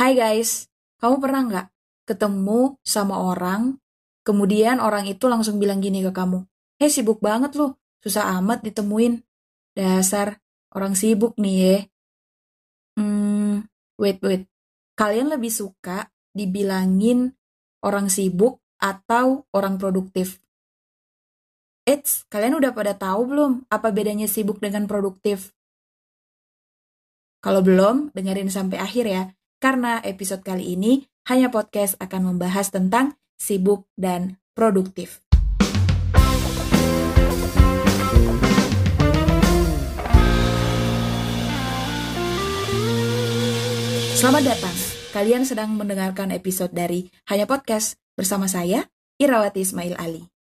Hai guys, kamu pernah nggak ketemu sama orang, kemudian orang itu langsung bilang gini ke kamu, Hei sibuk banget loh, susah amat ditemuin. Dasar, orang sibuk nih ya. Hmm, wait, wait. Kalian lebih suka dibilangin orang sibuk atau orang produktif? Eits, kalian udah pada tahu belum apa bedanya sibuk dengan produktif? Kalau belum, dengerin sampai akhir ya, karena episode kali ini hanya podcast akan membahas tentang sibuk dan produktif. Selamat datang. Kalian sedang mendengarkan episode dari Hanya Podcast bersama saya, Irawati Ismail Ali.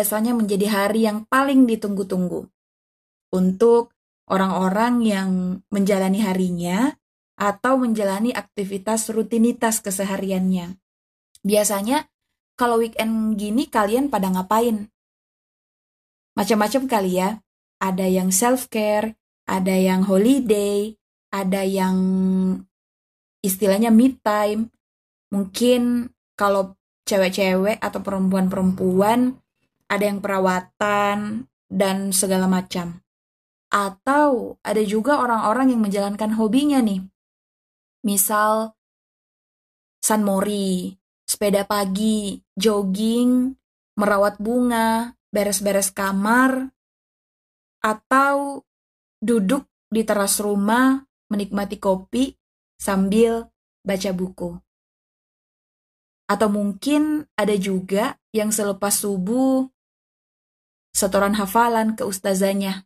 Biasanya menjadi hari yang paling ditunggu-tunggu. Untuk orang-orang yang menjalani harinya atau menjalani aktivitas rutinitas kesehariannya. Biasanya kalau weekend gini kalian pada ngapain? Macam-macam kali ya. Ada yang self-care, ada yang holiday, ada yang istilahnya me time. Mungkin kalau cewek-cewek atau perempuan-perempuan ada yang perawatan dan segala macam. Atau ada juga orang-orang yang menjalankan hobinya nih. Misal San Mori, sepeda pagi, jogging, merawat bunga, beres-beres kamar, atau duduk di teras rumah menikmati kopi sambil baca buku. Atau mungkin ada juga yang selepas subuh setoran hafalan ke ustazanya.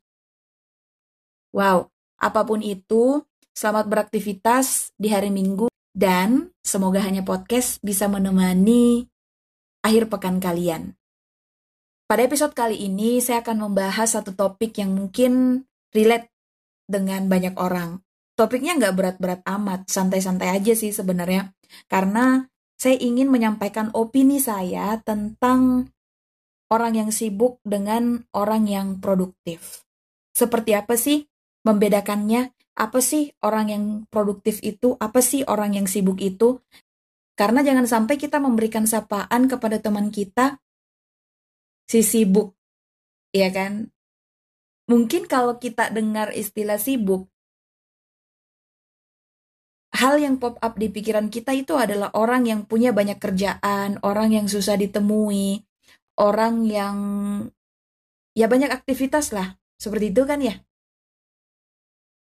Wow, apa pun itu, selamat beraktivitas di hari Minggu dan semoga hanya podcast bisa menemani akhir pekan kalian. Pada episode kali ini saya akan membahas satu topik yang mungkin relate dengan banyak orang. Topiknya nggak berat-berat amat, santai-santai aja sih sebenarnya. Karena saya ingin menyampaikan opini saya tentang orang yang sibuk dengan orang yang produktif. Seperti apa sih membedakannya? Apa sih orang yang produktif itu? Apa sih orang yang sibuk itu? Karena jangan sampai kita memberikan sapaan kepada teman kita si sibuk. Ya kan? Mungkin kalau kita dengar istilah sibuk, hal yang pop up di pikiran kita itu adalah orang yang punya banyak kerjaan, orang yang susah ditemui, orang yang ya banyak aktivitas lah, seperti itu kan ya.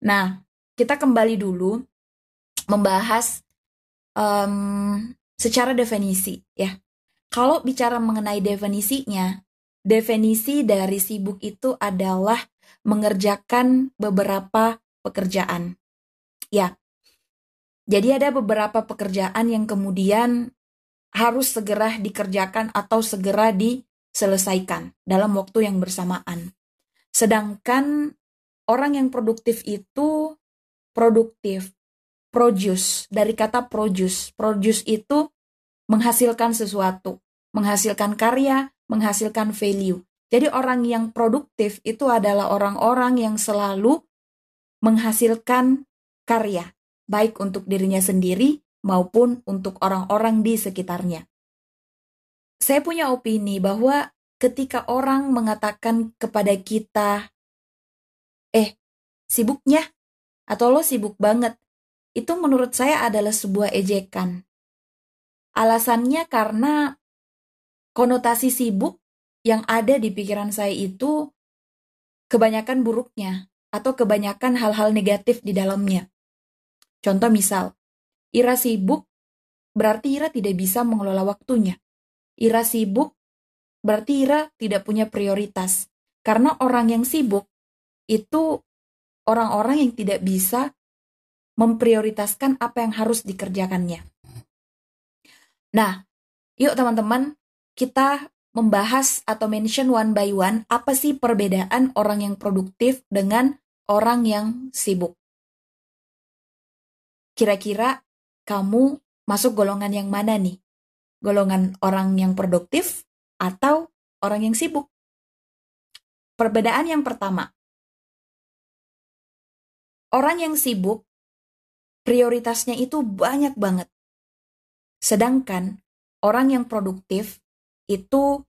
Nah, kita kembali dulu membahas um, secara definisi ya. Kalau bicara mengenai definisinya, definisi dari sibuk itu adalah mengerjakan beberapa pekerjaan. Ya, jadi ada beberapa pekerjaan yang kemudian harus segera dikerjakan atau segera diselesaikan dalam waktu yang bersamaan. Sedangkan orang yang produktif itu produktif, produce, dari kata produce. Produce itu menghasilkan sesuatu, menghasilkan karya, menghasilkan value. Jadi orang yang produktif itu adalah orang-orang yang selalu menghasilkan karya, baik untuk dirinya sendiri maupun untuk orang-orang di sekitarnya. Saya punya opini bahwa ketika orang mengatakan kepada kita, "Eh, sibuknya," atau "Lo sibuk banget," itu menurut saya adalah sebuah ejekan. Alasannya karena konotasi sibuk yang ada di pikiran saya itu kebanyakan buruknya atau kebanyakan hal-hal negatif di dalamnya. Contoh misal, Ira sibuk berarti Ira tidak bisa mengelola waktunya. Ira sibuk berarti Ira tidak punya prioritas. Karena orang yang sibuk itu orang-orang yang tidak bisa memprioritaskan apa yang harus dikerjakannya. Nah, yuk teman-teman, kita membahas atau mention one by one apa sih perbedaan orang yang produktif dengan orang yang sibuk. Kira-kira kamu masuk golongan yang mana nih? Golongan orang yang produktif atau orang yang sibuk? Perbedaan yang pertama, orang yang sibuk prioritasnya itu banyak banget. Sedangkan orang yang produktif itu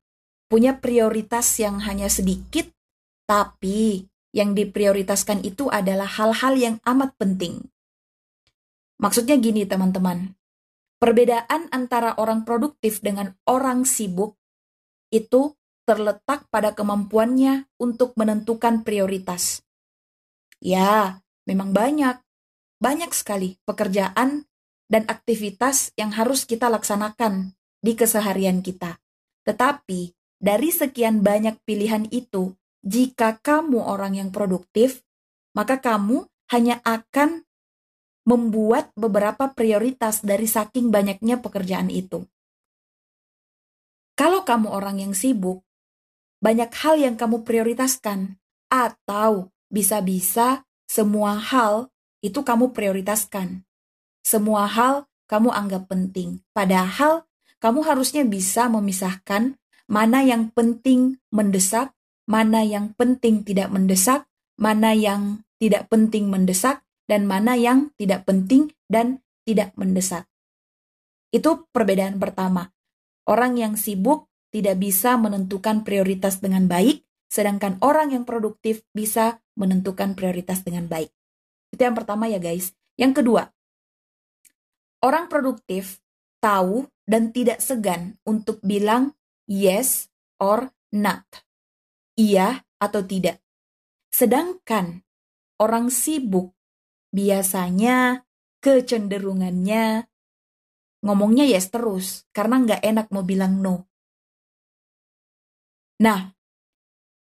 punya prioritas yang hanya sedikit, tapi yang diprioritaskan itu adalah hal-hal yang amat penting. Maksudnya gini teman-teman, perbedaan antara orang produktif dengan orang sibuk itu terletak pada kemampuannya untuk menentukan prioritas. Ya, memang banyak, banyak sekali pekerjaan dan aktivitas yang harus kita laksanakan di keseharian kita. Tetapi dari sekian banyak pilihan itu, jika kamu orang yang produktif, maka kamu hanya akan membuat beberapa prioritas dari saking banyaknya pekerjaan itu. Kalau kamu orang yang sibuk, banyak hal yang kamu prioritaskan, atau bisa-bisa semua hal itu kamu prioritaskan. Semua hal kamu anggap penting, padahal kamu harusnya bisa memisahkan mana yang penting mendesak, mana yang penting tidak mendesak, mana yang tidak penting mendesak, dan mana yang tidak penting dan tidak mendesak. Itu perbedaan pertama. Orang yang sibuk tidak bisa menentukan prioritas dengan baik, sedangkan orang yang produktif bisa menentukan prioritas dengan baik. Itu yang pertama ya guys. Yang kedua, orang produktif tahu dan tidak segan untuk bilang yes or not. Iya atau tidak. Sedangkan orang sibuk biasanya kecenderungannya ngomongnya yes terus karena nggak enak mau bilang no. Nah,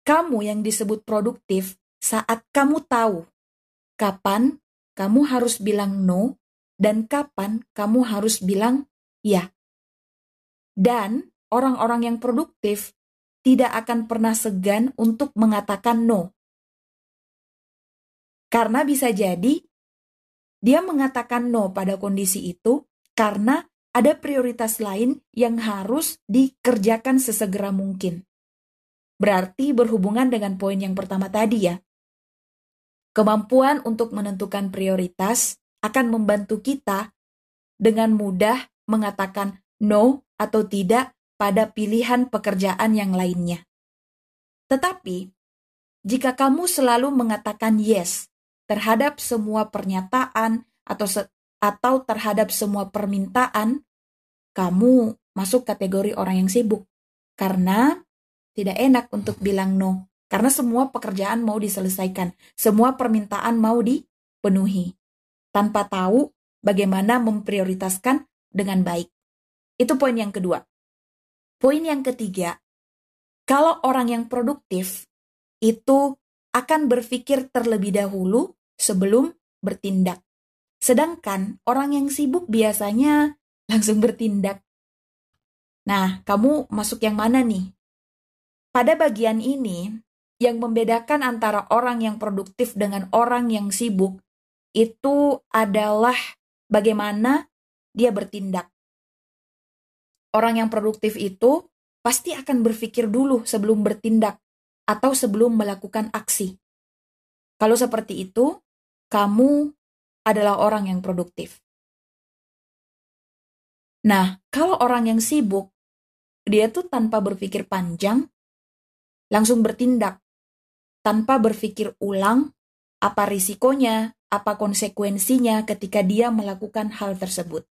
kamu yang disebut produktif saat kamu tahu kapan kamu harus bilang no dan kapan kamu harus bilang ya. Dan orang-orang yang produktif tidak akan pernah segan untuk mengatakan no. Karena bisa jadi dia mengatakan no pada kondisi itu karena ada prioritas lain yang harus dikerjakan sesegera mungkin. Berarti berhubungan dengan poin yang pertama tadi ya. Kemampuan untuk menentukan prioritas akan membantu kita dengan mudah mengatakan no atau tidak pada pilihan pekerjaan yang lainnya. Tetapi, jika kamu selalu mengatakan yes terhadap semua pernyataan atau se atau terhadap semua permintaan, kamu masuk kategori orang yang sibuk. Karena tidak enak untuk bilang no. Karena semua pekerjaan mau diselesaikan, semua permintaan mau dipenuhi. Tanpa tahu bagaimana memprioritaskan dengan baik. Itu poin yang kedua. Poin yang ketiga, kalau orang yang produktif itu akan berpikir terlebih dahulu sebelum bertindak. Sedangkan orang yang sibuk biasanya langsung bertindak. Nah, kamu masuk yang mana nih? Pada bagian ini, yang membedakan antara orang yang produktif dengan orang yang sibuk itu adalah bagaimana dia bertindak. Orang yang produktif itu pasti akan berpikir dulu sebelum bertindak atau sebelum melakukan aksi. Kalau seperti itu, kamu adalah orang yang produktif. Nah, kalau orang yang sibuk, dia tuh tanpa berpikir panjang, langsung bertindak, tanpa berpikir ulang apa risikonya, apa konsekuensinya ketika dia melakukan hal tersebut.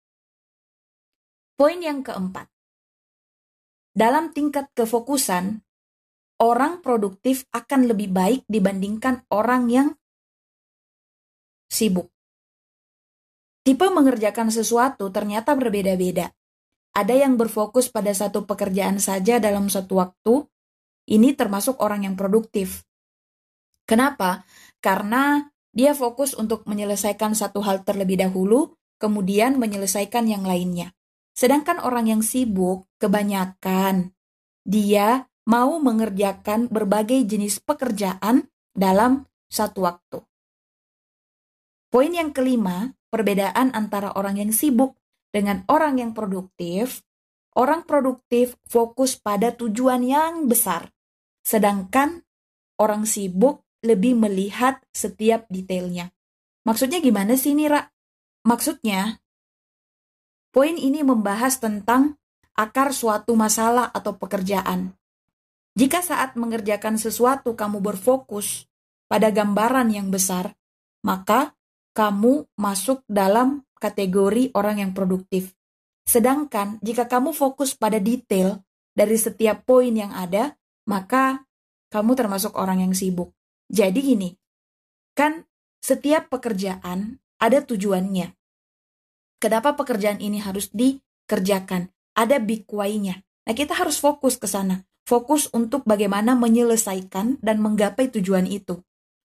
Poin yang keempat, dalam tingkat kefokusan, orang produktif akan lebih baik dibandingkan orang yang sibuk. Tipe mengerjakan sesuatu ternyata berbeda-beda. Ada yang berfokus pada satu pekerjaan saja dalam satu waktu, ini termasuk orang yang produktif. Kenapa? Karena Dia fokus untuk menyelesaikan satu hal terlebih dahulu, kemudian menyelesaikan yang lainnya. Sedangkan orang yang sibuk, kebanyakan dia mau mengerjakan berbagai jenis pekerjaan dalam satu waktu. Poin yang kelima, perbedaan antara orang yang sibuk dengan orang yang produktif. Orang produktif fokus pada tujuan yang besar, sedangkan orang sibuk lebih melihat setiap detailnya. Maksudnya gimana sih ini, Ra? Maksudnya, poin ini membahas tentang akar suatu masalah atau pekerjaan. Jika saat mengerjakan sesuatu kamu berfokus pada gambaran yang besar, maka kamu masuk dalam kategori orang yang produktif. Sedangkan jika kamu fokus pada detail dari setiap poin yang ada, maka kamu termasuk orang yang sibuk. Jadi gini, kan setiap pekerjaan ada tujuannya. Kenapa pekerjaan ini harus dikerjakan? Ada big why-nya. Nah, kita harus fokus ke sana. Fokus untuk bagaimana menyelesaikan dan menggapai tujuan itu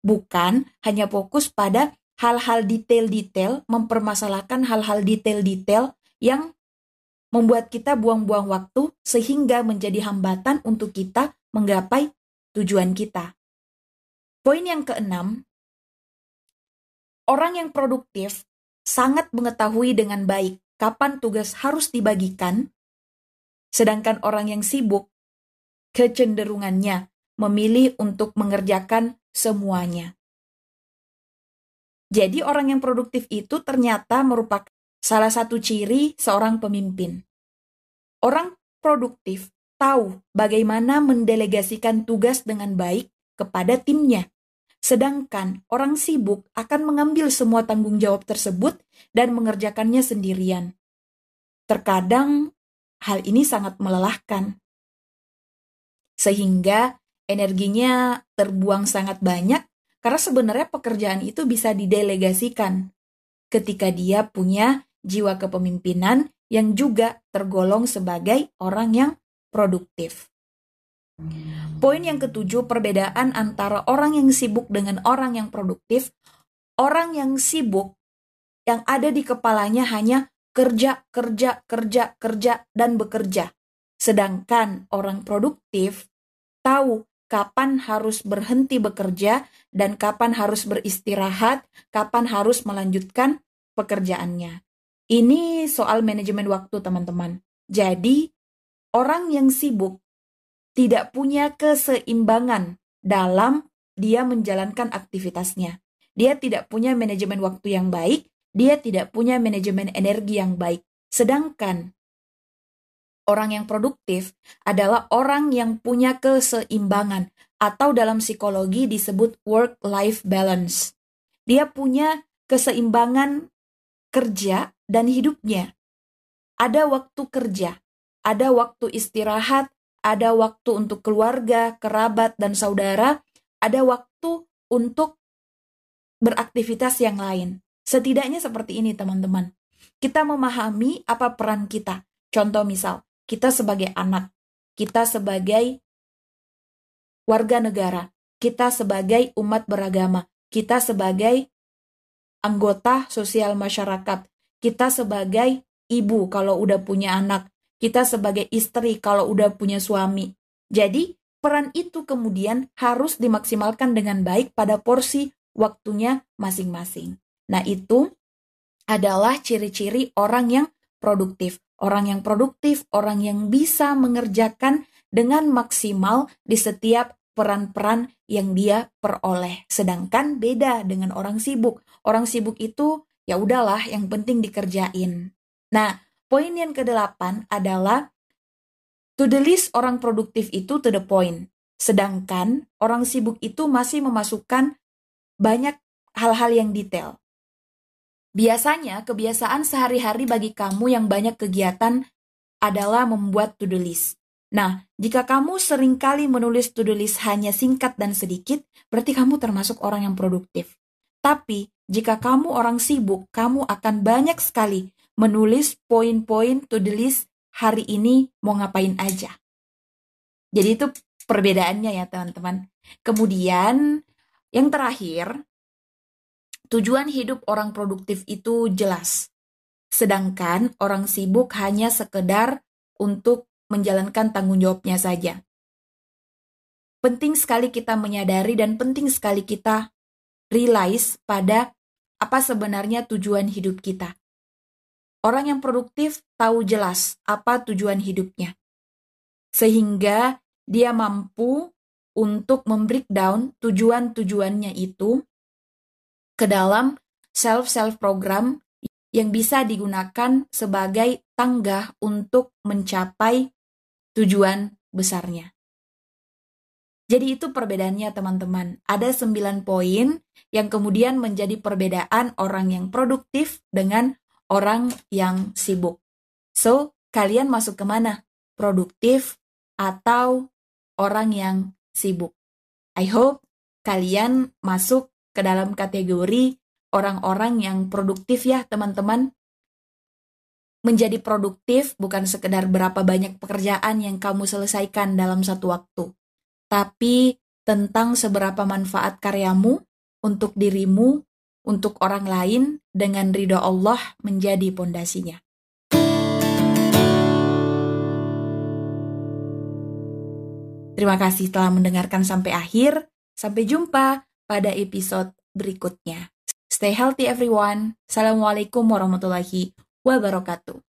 bukan hanya fokus pada hal-hal detail-detail, mempermasalahkan hal-hal detail-detail yang membuat kita buang-buang waktu sehingga menjadi hambatan untuk kita menggapai tujuan kita. Poin yang keenam, orang yang produktif sangat mengetahui dengan baik kapan tugas harus dibagikan, sedangkan orang yang sibuk kecenderungannya memilih untuk mengerjakan semuanya. Jadi orang yang produktif itu ternyata merupakan salah satu ciri seorang pemimpin. Orang produktif tahu bagaimana mendelegasikan tugas dengan baik kepada timnya. Sedangkan orang sibuk akan mengambil semua tanggung jawab tersebut dan mengerjakannya sendirian. Terkadang hal ini sangat melelahkan. Sehingga energinya terbuang sangat banyak karena sebenarnya pekerjaan itu bisa didelegasikan ketika dia punya jiwa kepemimpinan yang juga tergolong sebagai orang yang produktif. Poin yang ketujuh, perbedaan antara orang yang sibuk dengan orang yang produktif. Orang yang sibuk yang ada di kepalanya hanya kerja, kerja, kerja, kerja, dan bekerja. Sedangkan orang produktif tahu kapan harus berhenti bekerja dan kapan harus beristirahat, kapan harus melanjutkan pekerjaannya. Ini soal manajemen waktu, teman-teman. Jadi, orang yang sibuk tidak punya keseimbangan dalam dia menjalankan aktivitasnya. Dia tidak punya manajemen waktu yang baik, dia tidak punya manajemen energi yang baik. Sedangkan orang yang produktif adalah orang yang punya keseimbangan atau dalam psikologi disebut work-life balance. Dia punya keseimbangan kerja dan hidupnya. Ada waktu kerja, ada waktu istirahat, ada waktu untuk keluarga, kerabat, dan saudara, ada waktu untuk beraktivitas yang lain. Setidaknya seperti ini, teman-teman. Kita memahami apa peran kita. Contoh misal, kita sebagai anak, kita sebagai warga negara, kita sebagai umat beragama, kita sebagai anggota sosial masyarakat, kita sebagai ibu kalau udah punya anak, kita sebagai istri kalau udah punya suami. Jadi, peran itu kemudian harus dimaksimalkan dengan baik pada porsi waktunya masing-masing. Nah, itu adalah ciri-ciri orang yang produktif. Orang yang produktif, orang yang bisa mengerjakan dengan maksimal di setiap peran-peran yang dia peroleh. Sedangkan beda dengan orang sibuk. Orang sibuk itu ya udahlah yang penting dikerjain. Nah, poin yang kedelapan adalah to the list orang produktif itu to the point. Sedangkan orang sibuk itu masih memasukkan banyak hal-hal yang detail. Biasanya, kebiasaan sehari-hari bagi kamu yang banyak kegiatan adalah membuat to-do list. Nah, jika kamu sering kali menulis to-do list hanya singkat dan sedikit, berarti kamu termasuk orang yang produktif. Tapi, jika kamu orang sibuk, kamu akan banyak sekali menulis poin-poin to-do list hari ini mau ngapain aja. Jadi itu perbedaannya ya teman-teman. Kemudian, yang terakhir, Tujuan hidup orang produktif itu jelas. Sedangkan orang sibuk hanya sekedar untuk menjalankan tanggung jawabnya saja. Penting sekali kita menyadari dan penting sekali kita realize pada apa sebenarnya tujuan hidup kita. Orang yang produktif tahu jelas apa tujuan hidupnya. Sehingga dia mampu untuk membreakdown tujuan-tujuannya itu ke dalam self-self program yang bisa digunakan sebagai tangga untuk mencapai tujuan besarnya. Jadi itu perbedaannya teman-teman. Ada sembilan poin yang kemudian menjadi perbedaan orang yang produktif dengan orang yang sibuk. So, kalian masuk ke mana? Produktif atau orang yang sibuk? I hope kalian masuk ke dalam kategori orang-orang yang produktif ya teman-teman. Menjadi produktif bukan sekedar berapa banyak pekerjaan yang kamu selesaikan dalam satu waktu tapi tentang seberapa manfaat karyamu untuk dirimu, untuk orang lain, dengan ridho Allah menjadi pondasinya. Terima kasih telah mendengarkan sampai akhir. Sampai jumpa pada episode berikutnya. Stay healthy everyone. Assalamualaikum warahmatullahi wabarakatuh.